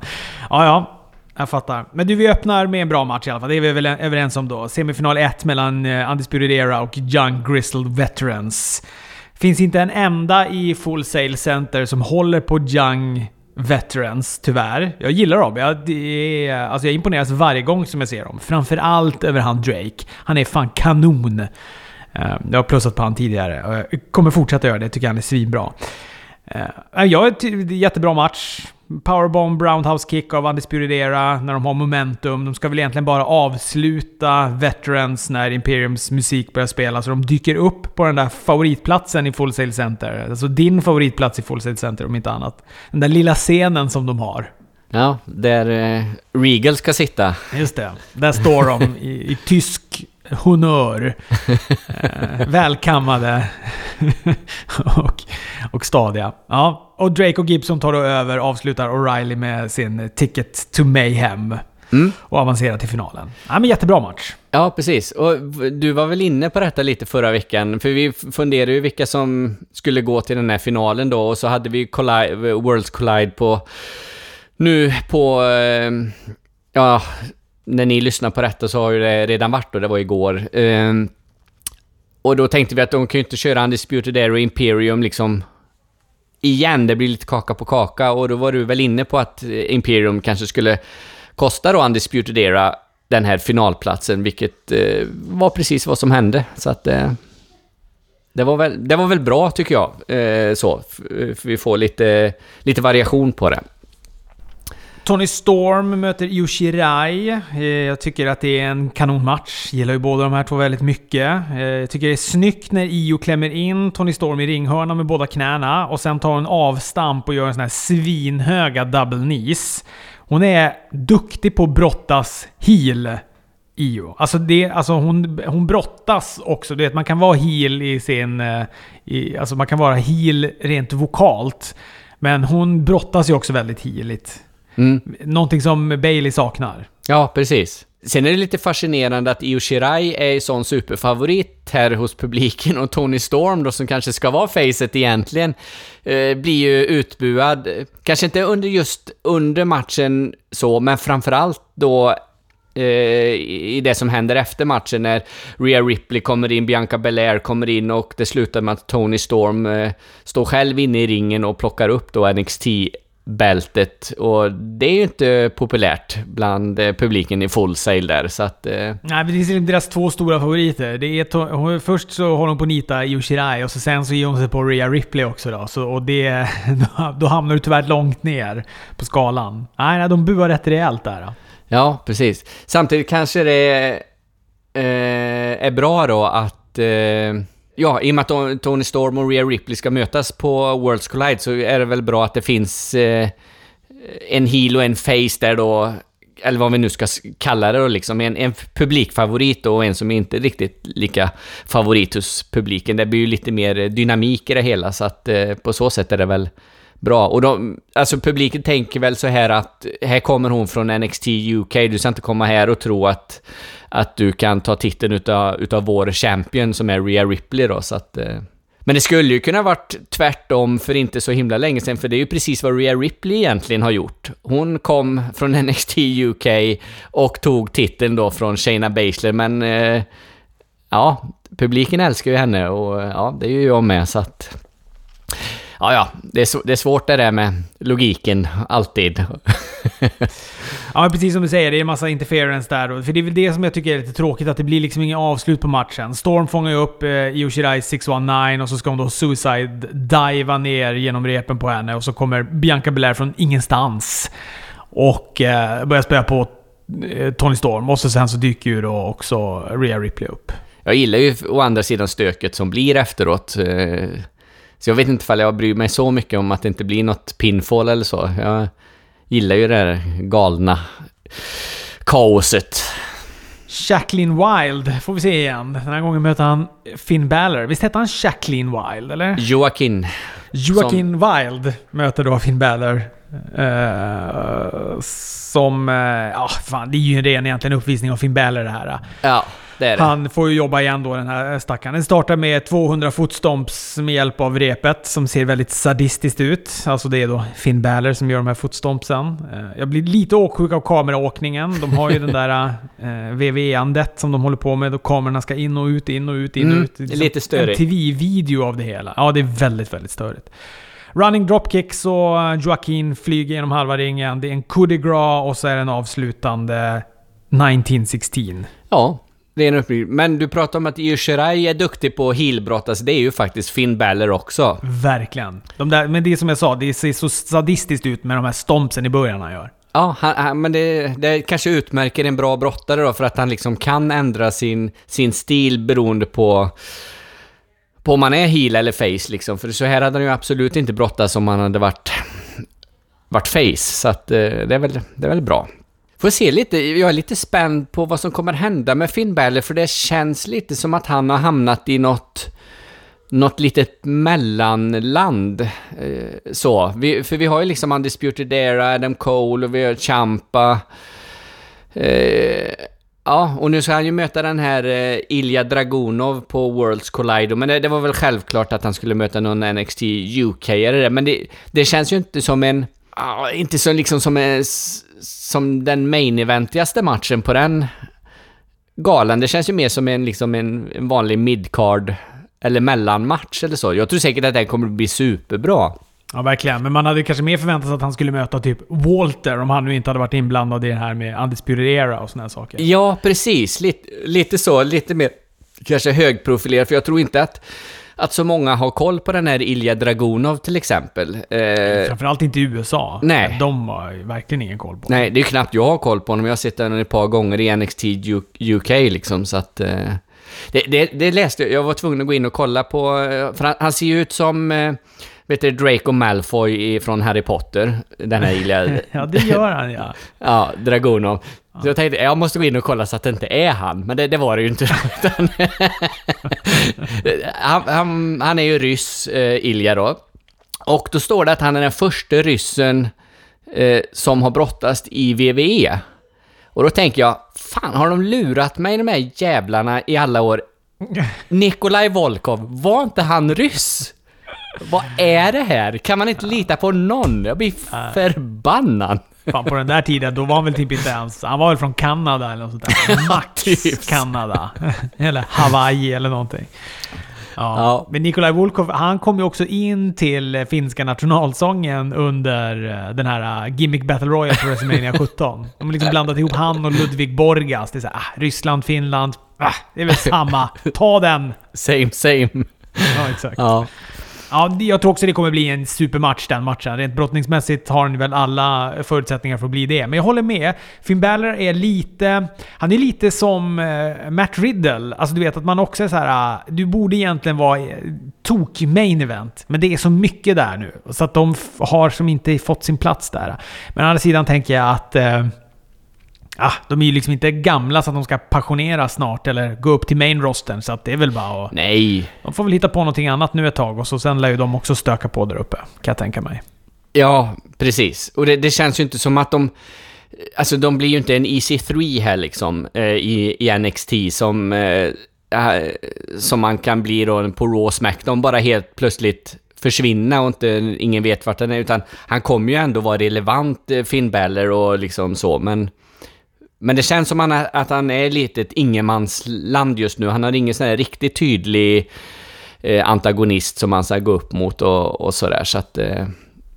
Ja, ja. Jag fattar. Men du, vi öppnar med en bra match i alla fall. Det är vi väl överens om då. Semifinal 1 mellan eh, uh, Undisputed Era och Young Grizzled Veterans. Finns inte en enda i Full Sail Center som håller på Young veterans, tyvärr. Jag gillar dem. Jag, det är, alltså jag imponeras varje gång som jag ser dem. Framförallt över han Drake. Han är fan kanon. Eh, jag har plussat på han tidigare och jag kommer fortsätta göra det. Jag tycker han är svinbra. Eh, jag är jättebra match. Powerbomb, roundhouse kick av Undisputed Era när de har momentum. De ska väl egentligen bara avsluta Veterans när Imperiums musik börjar spela, så de dyker upp på den där favoritplatsen i Full Sail Center. Alltså din favoritplats i Full Sail Center om inte annat. Den där lilla scenen som de har. Ja, där eh, Regal ska sitta. Just det. Där står de i, i tysk honör. eh, välkammade <laughs> och, och stadiga. Ja, och Drake och Gibson tar då över, avslutar O'Reilly med sin Ticket to Mayhem. Mm. Och avancerar till finalen. Ja, men jättebra match. Ja, precis. Och du var väl inne på detta lite förra veckan, för vi funderade ju vilka som skulle gå till den här finalen då, och så hade vi Collide, Worlds Collide på... Nu på... Eh, ja, när ni lyssnar på detta så har ju det redan varit och det var igår. Um, och då tänkte vi att de kan ju inte köra Undisputed Era och Imperium liksom igen. Det blir lite kaka på kaka och då var du väl inne på att eh, Imperium kanske skulle kosta då Undisputed Era den här finalplatsen, vilket eh, var precis vad som hände. Så att eh, det, var väl, det var väl bra tycker jag, eh, så. För eh, vi får lite, lite variation på det. Tony Storm möter Yoshirai. Eh, jag tycker att det är en kanonmatch. Gillar ju båda de här två väldigt mycket. Eh, jag tycker det är snyggt när Io klämmer in Tony Storm i ringhörnan med båda knäna och sen tar hon avstamp och gör en sån här svinhöga double knees. Hon är duktig på att brottas heel. Io. Alltså, det, alltså hon, hon brottas också. Du vet, man kan vara heel i sin... Eh, I, alltså man kan vara heel rent vokalt. Men hon brottas ju också väldigt heeligt. Mm. Någonting som Bailey saknar. Ja, precis. Sen är det lite fascinerande att Io Shirai är sån superfavorit här hos publiken och Tony Storm då, som kanske ska vara facet egentligen, eh, blir ju utbuad. Kanske inte under just under matchen så, men framförallt då eh, i det som händer efter matchen när Rhea Ripley kommer in, Bianca Belair kommer in och det slutar med att Tony Storm eh, står själv inne i ringen och plockar upp då NXT bältet och det är ju inte populärt bland eh, publiken i full sail där så att... Eh... Nej, det är deras två stora favoriter. Det är först så håller hon på nita Io Shirai och så sen så ger hon sig på Rhea Ripley också då. Så, och det... <laughs> Då hamnar du tyvärr långt ner på skalan. Nej, nej de buar rätt rejält där. Då. Ja, precis. Samtidigt kanske det eh, är bra då att... Eh, Ja, i och med att Tony Storm och Rhea Ripley ska mötas på Worlds Collide så är det väl bra att det finns eh, en heel och en face där då eller vad vi nu ska kalla det då, liksom, en, en publikfavorit och en som inte är riktigt lika favorit hos publiken. Det blir ju lite mer dynamik i det hela, så att eh, på så sätt är det väl bra. Och de, alltså publiken tänker väl så här att här kommer hon från NXT UK, du ska inte komma här och tro att, att du kan ta titeln utav, utav vår champion som är Rhea Ripley då, så att... Eh, men det skulle ju kunna varit tvärtom för inte så himla länge sedan, för det är ju precis vad Rhea Ripley egentligen har gjort. Hon kom från NXT UK och tog titeln då från Shayna Baszler, men eh, ja, publiken älskar ju henne och eh, ja, det är ju jag med så att... Ja, ja, det är, det är svårt det där med logiken, alltid. <laughs> Ja, precis som du säger, det är en massa interference där. För det är väl det som jag tycker är lite tråkigt, att det blir liksom ingen avslut på matchen. Storm fångar ju upp eh, Io Shirai 619 och så ska hon då suicide diva ner genom repen på henne och så kommer Bianca Belair från ingenstans och eh, börjar spela på eh, Tony Storm. Och så sen så dyker ju då också Rhea Ripley upp. Jag gillar ju å andra sidan stöket som blir efteråt. Så jag vet inte ifall jag bryr mig så mycket om att det inte blir något pinfall eller så. Jag gillar ju det där galna kaoset. Jacqueline Wild får vi se igen. Den här gången möter han Finn Balor. Visst hette han Jacqueline Wild, eller? Joaquin. Joaquin Wild möter då Finn Balor. Eh, som... eh, Ja, fan. Det är ju en ren egentligen uppvisning av Finn Balor det här. Ja, det är det. Han får ju jobba igen då den här stackaren. Den startar med 200 fotstomps med hjälp av repet som ser väldigt sadistiskt ut. Alltså det är då Finn Balor som gör de här fotstompsen. Eh, Jag blir lite åksjuk av kameraåkningen. De har ju den där eh, VVE-andet som de håller på med. Då kamerorna ska in och ut, in och ut, in och Mm, ut. det är lite störigt. En TV-video av det hela. Ja, det är väldigt, väldigt störigt. Running dropkicks och eh, Joaquin flyger genom halva ringen. Det är en coup de grace och så är det en avslutande 1916. Ja, det är en uppbyggnad. Men du pratar om att Io Shirai är duktig på heelbrottas. Det är ju faktiskt Finn Balor också. Verkligen. De där, men det är som jag sa, det ser så sadistiskt ut med de här stompsen i början han gör. Ja, han, han, men det, det kanske utmärker en bra brottare då, för att han liksom kan ändra sin, sin stil beroende på, på om man är heel eller face liksom. För så här hade han ju absolut inte brottats om han hade varit, varit face. Så att eh, det är väl, det är väl bra. Får se lite, jag är lite spänd på vad som kommer hända med Finn Balor, för det känns lite som att han har hamnat i något något litet mellanland. Eh, så. Vi, för vi har ju liksom Undisputed Era, Adam Cole och vi har Champa. Eh, ja, och nu ska han ju möta den här eh, Ilja Dragunov på Worlds Collider. Men det, det var väl självklart att han skulle möta någon NXT UK-are där, Men det, det känns ju inte som en... Ah, inte så liksom som, en, som den main eventigaste matchen på den galan. Det känns ju mer som en, liksom en, en vanlig midcard eller mellanmatch eller så. Jag tror säkert att den kommer bli superbra. Ja, verkligen. Men man hade kanske mer förväntat sig att han skulle möta typ Walter om han nu inte hade varit inblandad i det här med Undisputed Era och såna här saker. Ja, precis. Lite, lite så. Lite mer kanske högprofilerad. För jag tror inte att, att så många har koll på den här Ilja Dragunov till exempel. Eh, Framförallt inte i USA. Nej. De har verkligen ingen koll på. nej, det är knappt jag har koll på honom. Jag har sett honom ett par gånger i NXT UK liksom, så att... Eh, det, det, det läste jag. Jag var tvungen att gå in och kolla på... eh, För han, han ser ju ut som... Eh, vet du, Draco Malfoy från Harry Potter. Den här Ilja... <laughs> Ja, det gör han ja. Ja, Dragunov. Så jag tänkte, jag måste gå in och kolla så att det inte är han. Men det, det var det ju inte. <laughs> <laughs> Han, han, han är ju ryss, eh, Ilja då. Och då står det att han är den första ryssen eh, som har brottats i WWE. Och då tänker jag, fan har de lurat mig de här jävlarna i alla år? <laughs> Nikolaj Volkov, var inte han ryss? Vad är det här? Kan man inte lita på någon? Jag blir förbannad. Fan, på den där tiden, då var han väl typ inte ens... Han var väl från Kanada eller något sånt där. <laughs> Max typ. Kanada. <laughs> eller Hawaii eller någonting. Ja. Ja. Men Nikolaj Volkov, han kom ju också in till finska nationalsången under eh, den här eh, Gimmick Battle Royale på WrestleMania <laughs> 17. De har liksom blandat ihop han och Ludvig Borgas. Det är såhär, ah, Ryssland, Finland. Ah, det är väl samma. Ta den! Same, same. Ja, exakt. Ja. Ja, jag tror också det kommer bli en supermatch den matchen. Rent brottningsmässigt har han väl alla förutsättningar för att bli det. Men jag håller med. Finn Balor är lite... Han är lite som eh, Matt Riddle. Alltså du vet att man också är så här. Ah, du borde egentligen vara eh, tok main event. Men det är så mycket där nu. Så att de har som inte fått sin plats där. Men å andra sidan tänker jag att... Eh, Ah, de är ju liksom inte gamla så att de ska passioneras snart eller gå upp till main rosten. Så att det är väl bara att... Nej. De får väl hitta på någonting annat nu ett tag och så sen lär ju de också stöka på där uppe. Kan jag tänka mig. Ja, precis. Och det, det känns ju inte som att de... Alltså de blir ju inte en EC3 här liksom eh, i, i NXT som... Eh, eh, som man kan bli då på Raw Smackdown bara helt plötsligt försvinna och inte, ingen vet vart den är, utan han kommer ju ändå vara relevant, eh, Finn Balor och liksom så, men... Men det känns som att han är lite ett ingenmansland just nu. Han har ingen sån här riktigt tydlig eh, antagonist som han ska gå upp mot och, och sådär, så att... Eh,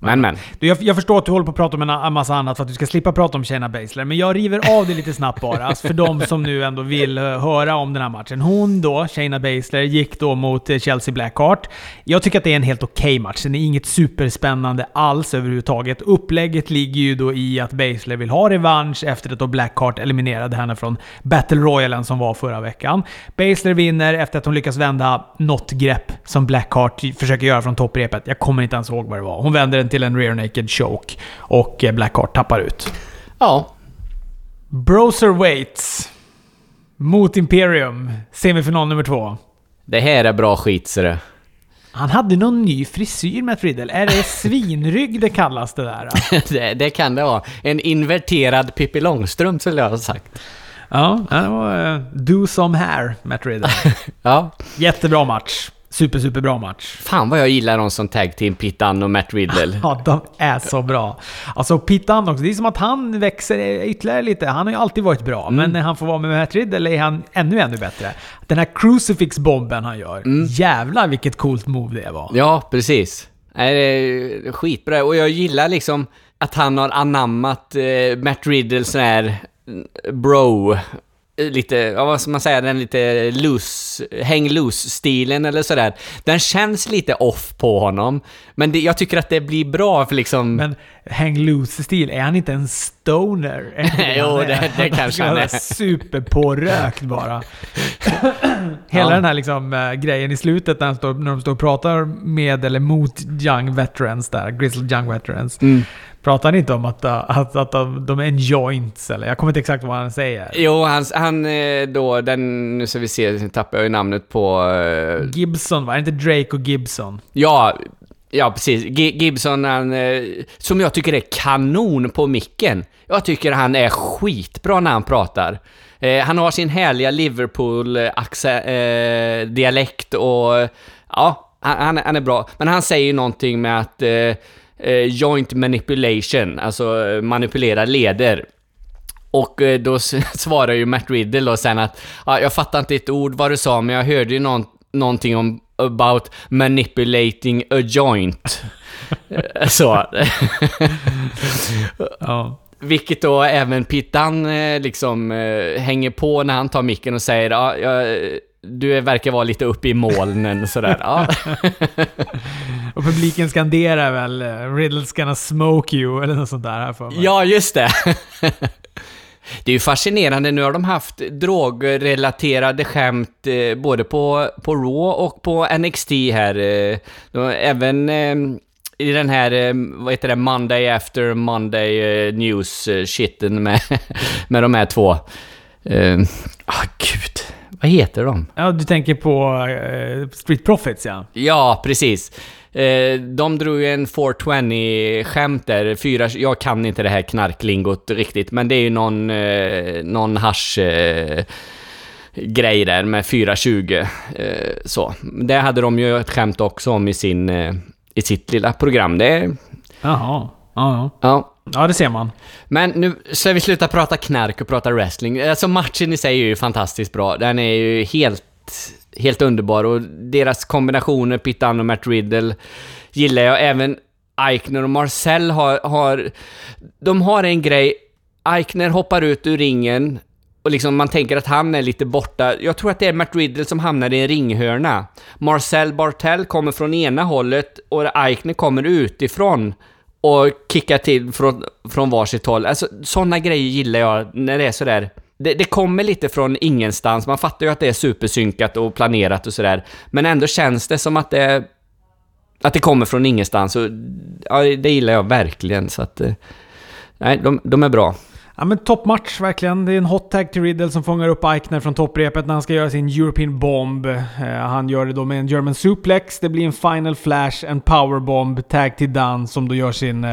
Eh, men men. Du, jag, jag förstår att du håller på att prata om en, en massa annat för att du ska slippa prata om Shayna Baszler, men jag river av det lite snabbt bara. Alltså för de som nu ändå vill uh, höra om den här matchen. Hon då, Shayna Baszler, gick då mot uh, Chelsea Blackheart. Jag tycker att det är en helt okej okay match. Den är inget superspännande alls överhuvudtaget. Upplägget ligger ju då i att Baszler vill ha revansch efter att då Blackheart eliminerade henne från Battle Royalen som var förra veckan. Baszler vinner efter att hon lyckas vända något grepp som Blackheart försöker göra från topprepet. Jag kommer inte ens ihåg vad det var. Hon vänder den till en rear naked choke och eh, Blackheart tappar ut. Ja. Broserweights mot Imperium, semifinal nummer två. Det här är bra skit, ser det. Han hade någon ny frisyr med Riddle. Är det <laughs> svinrygg det kallas det där? <laughs> det, det, kan det vara. En inverterad Pippi Långstrump skulle jag ha sagt. Ja, det var uh, Do Some Hair, Matt Riddle. <laughs> ja. Jättebra match. Super, super bra match. Fan vad jag gillar dem som tag team, Pete Dunne och Matt Riddle. <laughs> ja, de är så bra. Alltså Pete Dunne också, det är som att han växer ytterligare lite. Han har ju alltid varit bra, mm. men när han får vara med Matt Riddle är han ännu, ännu bättre. Den här crucifix-bomben han gör, mm. jävlar vilket coolt move det var. Ja, precis. Det är skitbra. Och jag gillar liksom att han har anammat eh, Matt Riddles sån här bro lite, ja, vad ska man säga, den lite loose, häng loose-stilen eller sådär. Den känns lite off på honom. Men det, jag tycker att det blir bra för liksom... Men häng loose-stil, är han inte en stoner? <laughs> jo, det, det kanske han är. <laughs> Superpårökt bara. <laughs> Hela ja. den här liksom, äh, grejen i slutet när, han står, när de står och pratar med eller mot young veterans där, grizzled young veterans. Mm. Pratar han inte om att, att, att de, de är en joints eller? Jag kommer inte exakt vad han säger. Jo, han, han eh, då, den, nu ska vi se, nu tappar jag ju namnet på... Uh, Gibson va? Är inte Drake och Gibson? Ja, ja precis. G Gibson, han, uh, som jag tycker är kanon på micken. Jag tycker han är skitbra när han pratar. Uh, han har sin härliga Liverpool-dialekt och... Ja, han, han, är bra. Men han säger ju någonting med att eh, joint manipulation, alltså eh, manipulera leder. Och eh, då <laughs> svarar ju Matt Riddle då sen att ja, jag fattar inte ett ord vad du sa, men jag hörde ju någon, någonting om about manipulating a joint. Eh, <laughs> så. <laughs> ja. Vilket då även Pittan liksom hänger på när han tar micken och säger ja, jag, du verkar vara lite uppe i molnen sådär. Ja. <laughs> och publiken skanderar väl “Riddle's gonna smoke you” eller något sånt där här för mig. Ja, just det. <laughs> Det är ju fascinerande, nu har de haft drogrelaterade skämt eh, både på, på Raw och på NXT här. Eh, även eh, i den här, vad heter det, Monday after Monday news-shitten med, <laughs> med de här två. Ah, gud. Vad heter de? Ja, du tänker på uh, Street Profits ja. Ja, precis. Uh, de drog ju en 420-skämt där. Fyra, jag kan inte det här knarklingot riktigt, men det är ju någon, uh, någon hash grej där med 420. så. Det hade de ju ett skämt också om i, sin, i sitt lilla program. Det... Jaha. Ja, ja. Ja, Ja, det ser man. Men nu ska vi sluta prata knark och prata wrestling. Alltså matchen i sig är ju fantastiskt bra. Den är ju helt, helt underbar och deras kombinationer, Pittan och Matt Riddle, gillar jag. Även Eichner och Marcel har, har... De har en grej. Eichner hoppar ut ur ringen och liksom man tänker att han är lite borta. Jag tror att det är Matt Riddle som hamnar i en ringhörna. Marcel Bartel kommer från ena hållet och Eichner kommer utifrån och kicka till från, från varsitt håll. Alltså sådana grejer gillar jag när det är sådär. Det, det kommer lite från ingenstans, man fattar ju att det är supersynkat och planerat och sådär. Men ändå känns det som att det, att det kommer från ingenstans och ja, det gillar jag verkligen så att... Eh, nej, de, de är bra. Ja men toppmatch verkligen. Det är en hot tag till Riddle som fångar upp Eichner från topprepet när han ska göra sin European Bomb. Eh, han gör det då med en German Suplex. Det blir en Final Flash, en Powerbomb, tag till Dunn som då gör sin... Eh,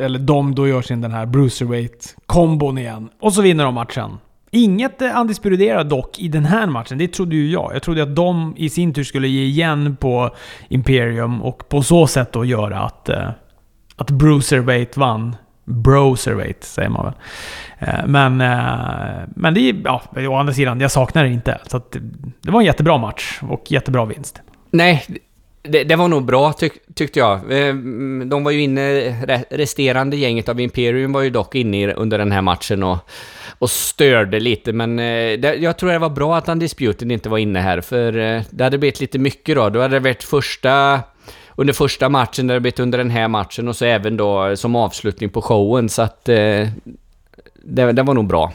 eller de då gör sin den här Bruiserweight-kombon igen. Och så vinner de matchen. Inget eh, dock i den här matchen. Det trodde ju jag. Jag trodde att de i sin tur skulle ge igen på Imperium och på så sätt då göra att, eh, att Bruiserweight vann. Broserweight säger man väl. Eh, men, eh, men det är, ja, å andra sidan, jag saknar det inte. Så att, det var en jättebra match och jättebra vinst. Nej, det, det var nog bra tyck, tyckte jag. Eh, de var ju inne, resterande gänget av Imperium var ju dock inne under den här matchen och, och störde lite, men det, jag tror det var bra att Undisputed inte var inne här, för det hade blivit lite mycket då. Då hade det varit första under första matchen, det hade blivit under den här matchen och så även då som avslutning på showen, så att det, det var nog bra.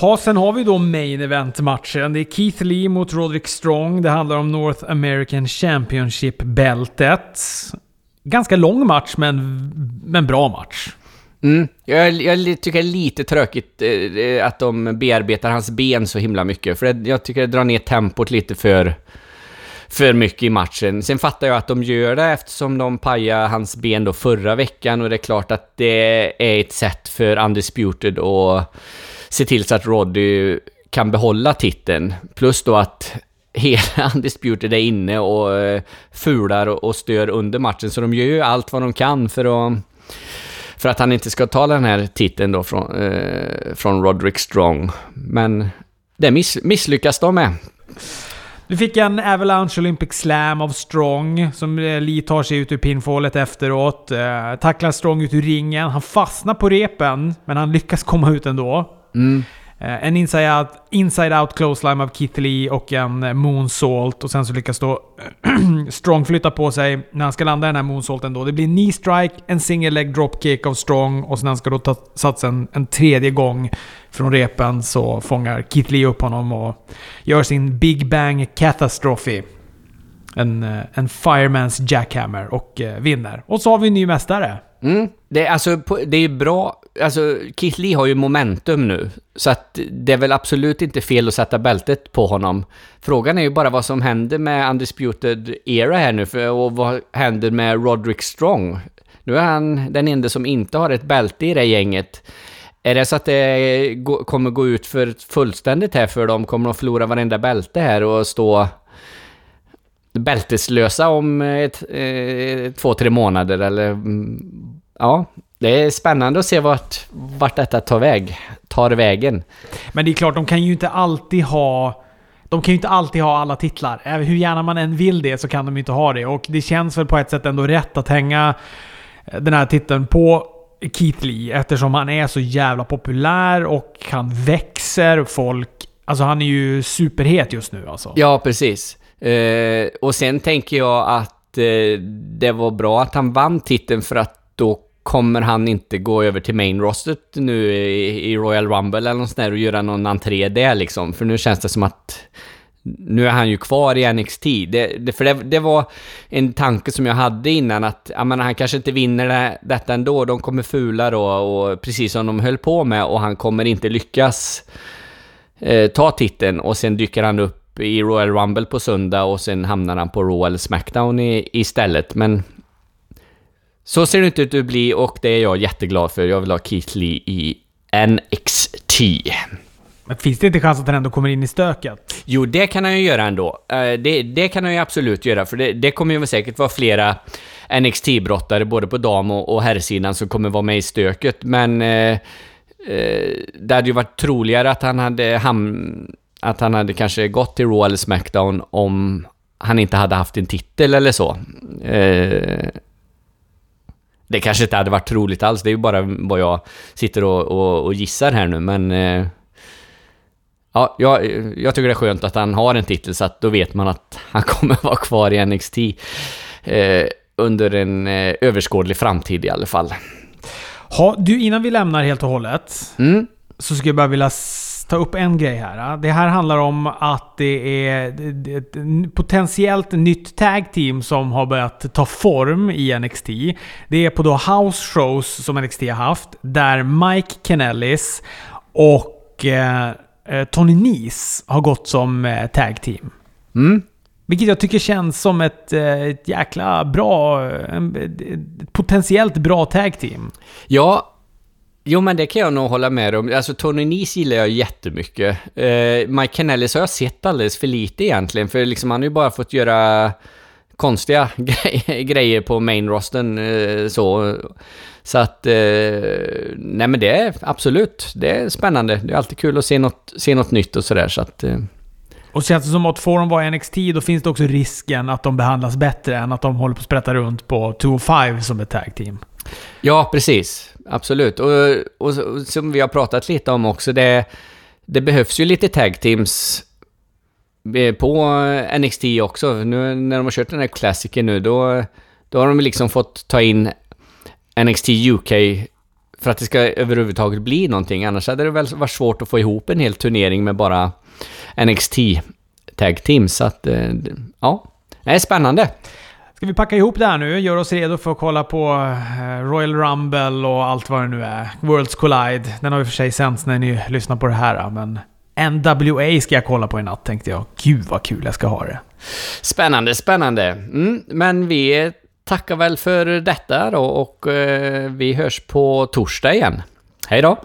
Ja, sen har vi då Main Event-matchen. Det är Keith Lee mot Roderick Strong. Det handlar om North American Championship-bältet. Ganska lång match, men, men bra match. Mm. Jag, jag, tycker det är lite tråkigt eh, att de bearbetar hans ben så himla mycket, för jag tycker det drar ner tempot lite för, för mycket i matchen. Sen fattar jag att de gör det eftersom de pajade hans ben då förra veckan och det är klart att det är ett sätt för Undisputed att se till så att Roddy kan behålla titeln. Plus då att hela <laughs> Undisputed är inne och eh, fular och stör under matchen. Så de gör ju allt vad de kan för att, för att han inte ska ta den här titeln då från, eh, från Roderick Strong. Men det miss, misslyckas de med. Du fick en Avalanche Olympic Slam av Strong, som eh, Lee tar sig ut ur pinfallet efteråt. Eh, tacklar Strong ut ur ringen. Han fastnar på repen, men han lyckas komma ut ändå. Mm. Eh, en inside out, inside out close line av Keith Lee och en eh, moonsault. Och sen så lyckas då <clears throat> Strong flytta på sig när han ska landa den här moonsaulten då. Det blir knee strike, en single leg dropkick av Strong och sen han ska då ta satsen en tredje gång från repen så fångar Keith Lee upp honom och gör sin Big Bang Catastrophe. En, eh, en Firemans Jackhammer och vinner. Och så har vi en ny mästare. Mm. Det, alltså, det är bra. Alltså, Keith Lee har ju momentum nu. Så att det är väl absolut inte fel att sätta bältet på honom. Frågan är ju bara vad som händer med Undisputed Era här nu. För, och vad händer med Roderick Strong? Nu är han den enda som inte har ett bälte i det gänget. Är det så att det kommer gå ut för fullständigt här för dem? Kommer de förlora varenda bälte här och stå bälteslösa om ett, ett, två, tre månader eller... Mm, ja, det är spännande att se vart, vart detta tar, väg, tar vägen. Men det är klart, de kan ju inte alltid ha... De kan ju inte alltid ha alla titlar. Hur gärna man än vill det så kan de inte ha det. Och det känns väl på ett sätt ändå rätt att hänga den här titeln på Keith Lee eftersom han är så jävla populär och han växer. Folk... Alltså han är ju superhet just nu alltså. Ja, precis. Eh, och sen tänker jag att eh, det var bra att han vann titeln för att då kommer han inte gå över till main rostet nu i, i Royal Rumble eller något sånt där och göra någon entré där liksom. För nu känns det som att nu är han ju kvar i NXT. Det, det, för det, det, var en tanke som jag hade innan att ja, men han kanske inte vinner det, detta ändå. De kommer fula då och precis som de höll på med och han kommer inte lyckas eh, ta titeln och sen dyker han upp i Royal Rumble på söndag och sen hamnar han på Raw eller Smackdown i, istället. Men så ser det inte ut att bli och det är jag jätteglad för. Jag vill ha Keith Lee i NXT. Men finns det inte chans att han ändå kommer in i stöket? Jo, det kan han ju göra ändå. Eh, det, det kan han ju absolut göra, för det, det kommer ju säkert vara flera NXT-brottare, både på dam och, och herrsidan, som kommer vara med i stöket. Men eh, eh, det hade ju varit troligare att han hade ham att han hade kanske gått till Raw eller Smackdown om han inte hade haft en titel eller så. Eh, det kanske inte hade varit troligt alls, det är ju bara vad jag sitter och, och, och gissar här nu, men... Eh, ja, jag, jag tycker det är skönt att han har en titel, så att då vet man att han <laughs> kommer vara kvar i NXT. Eh, under en eh, överskådlig framtid i alla fall. Ha, du, innan vi lämnar helt och hållet, mm. så skulle jag bara vilja ta upp en grej här. Det här handlar om att det är ett potentiellt nytt tag team som har börjat ta form i NXT. Det är på då house shows som NXT har haft, där Mike Kennellis och eh, eh, Tony Nese har gått som eh, tag team. Mm. Vilket jag tycker känns som ett, eh, ett jäkla bra... en- Ett potentiellt bra tag team. Ja, jo men det kan jag nog hålla med om. Alltså Tony Nese gillar jag jättemycket. Eh, Mike Kennellis har jag sett alldeles för lite egentligen, för liksom han har ju bara fått göra konstiga <laughs> gre- grejer på main rosten eh, så. Så att, eh, nej men det är absolut, det är spännande. Det är alltid kul att se något, se något nytt och sådär så att... Eh, Och känns det som att får de vara i NXT, då finns det också risken att de behandlas bättre än att de håller på att sprätta runt på 205 som ett tag team. Ja, precis. Absolut. Och, och, och som vi har pratat lite om också, det, det behövs ju lite tag teams eh, på eh, NXT också. Nu när de har kört den här klassiken nu, då, då har de liksom fått ta in NXT UK för att det ska överhuvudtaget bli någonting. Annars hade det väl varit svårt att få ihop en hel turnering med bara NXT tag teams. Så att, eh, ja. Det är spännande. Ska vi packa ihop det här nu? Gör oss redo för att kolla på eh, Royal Rumble och allt vad det nu är. Worlds Collide. Den har ju för sig sänds när ni lyssnar på det här, men... NWA ska jag kolla på i natt tänkte jag. Gud vad kul jag ska ha det. Spännande, spännande. Mm, men vi tackar väl för detta då och eh, vi hörs på torsdag igen. Hej då!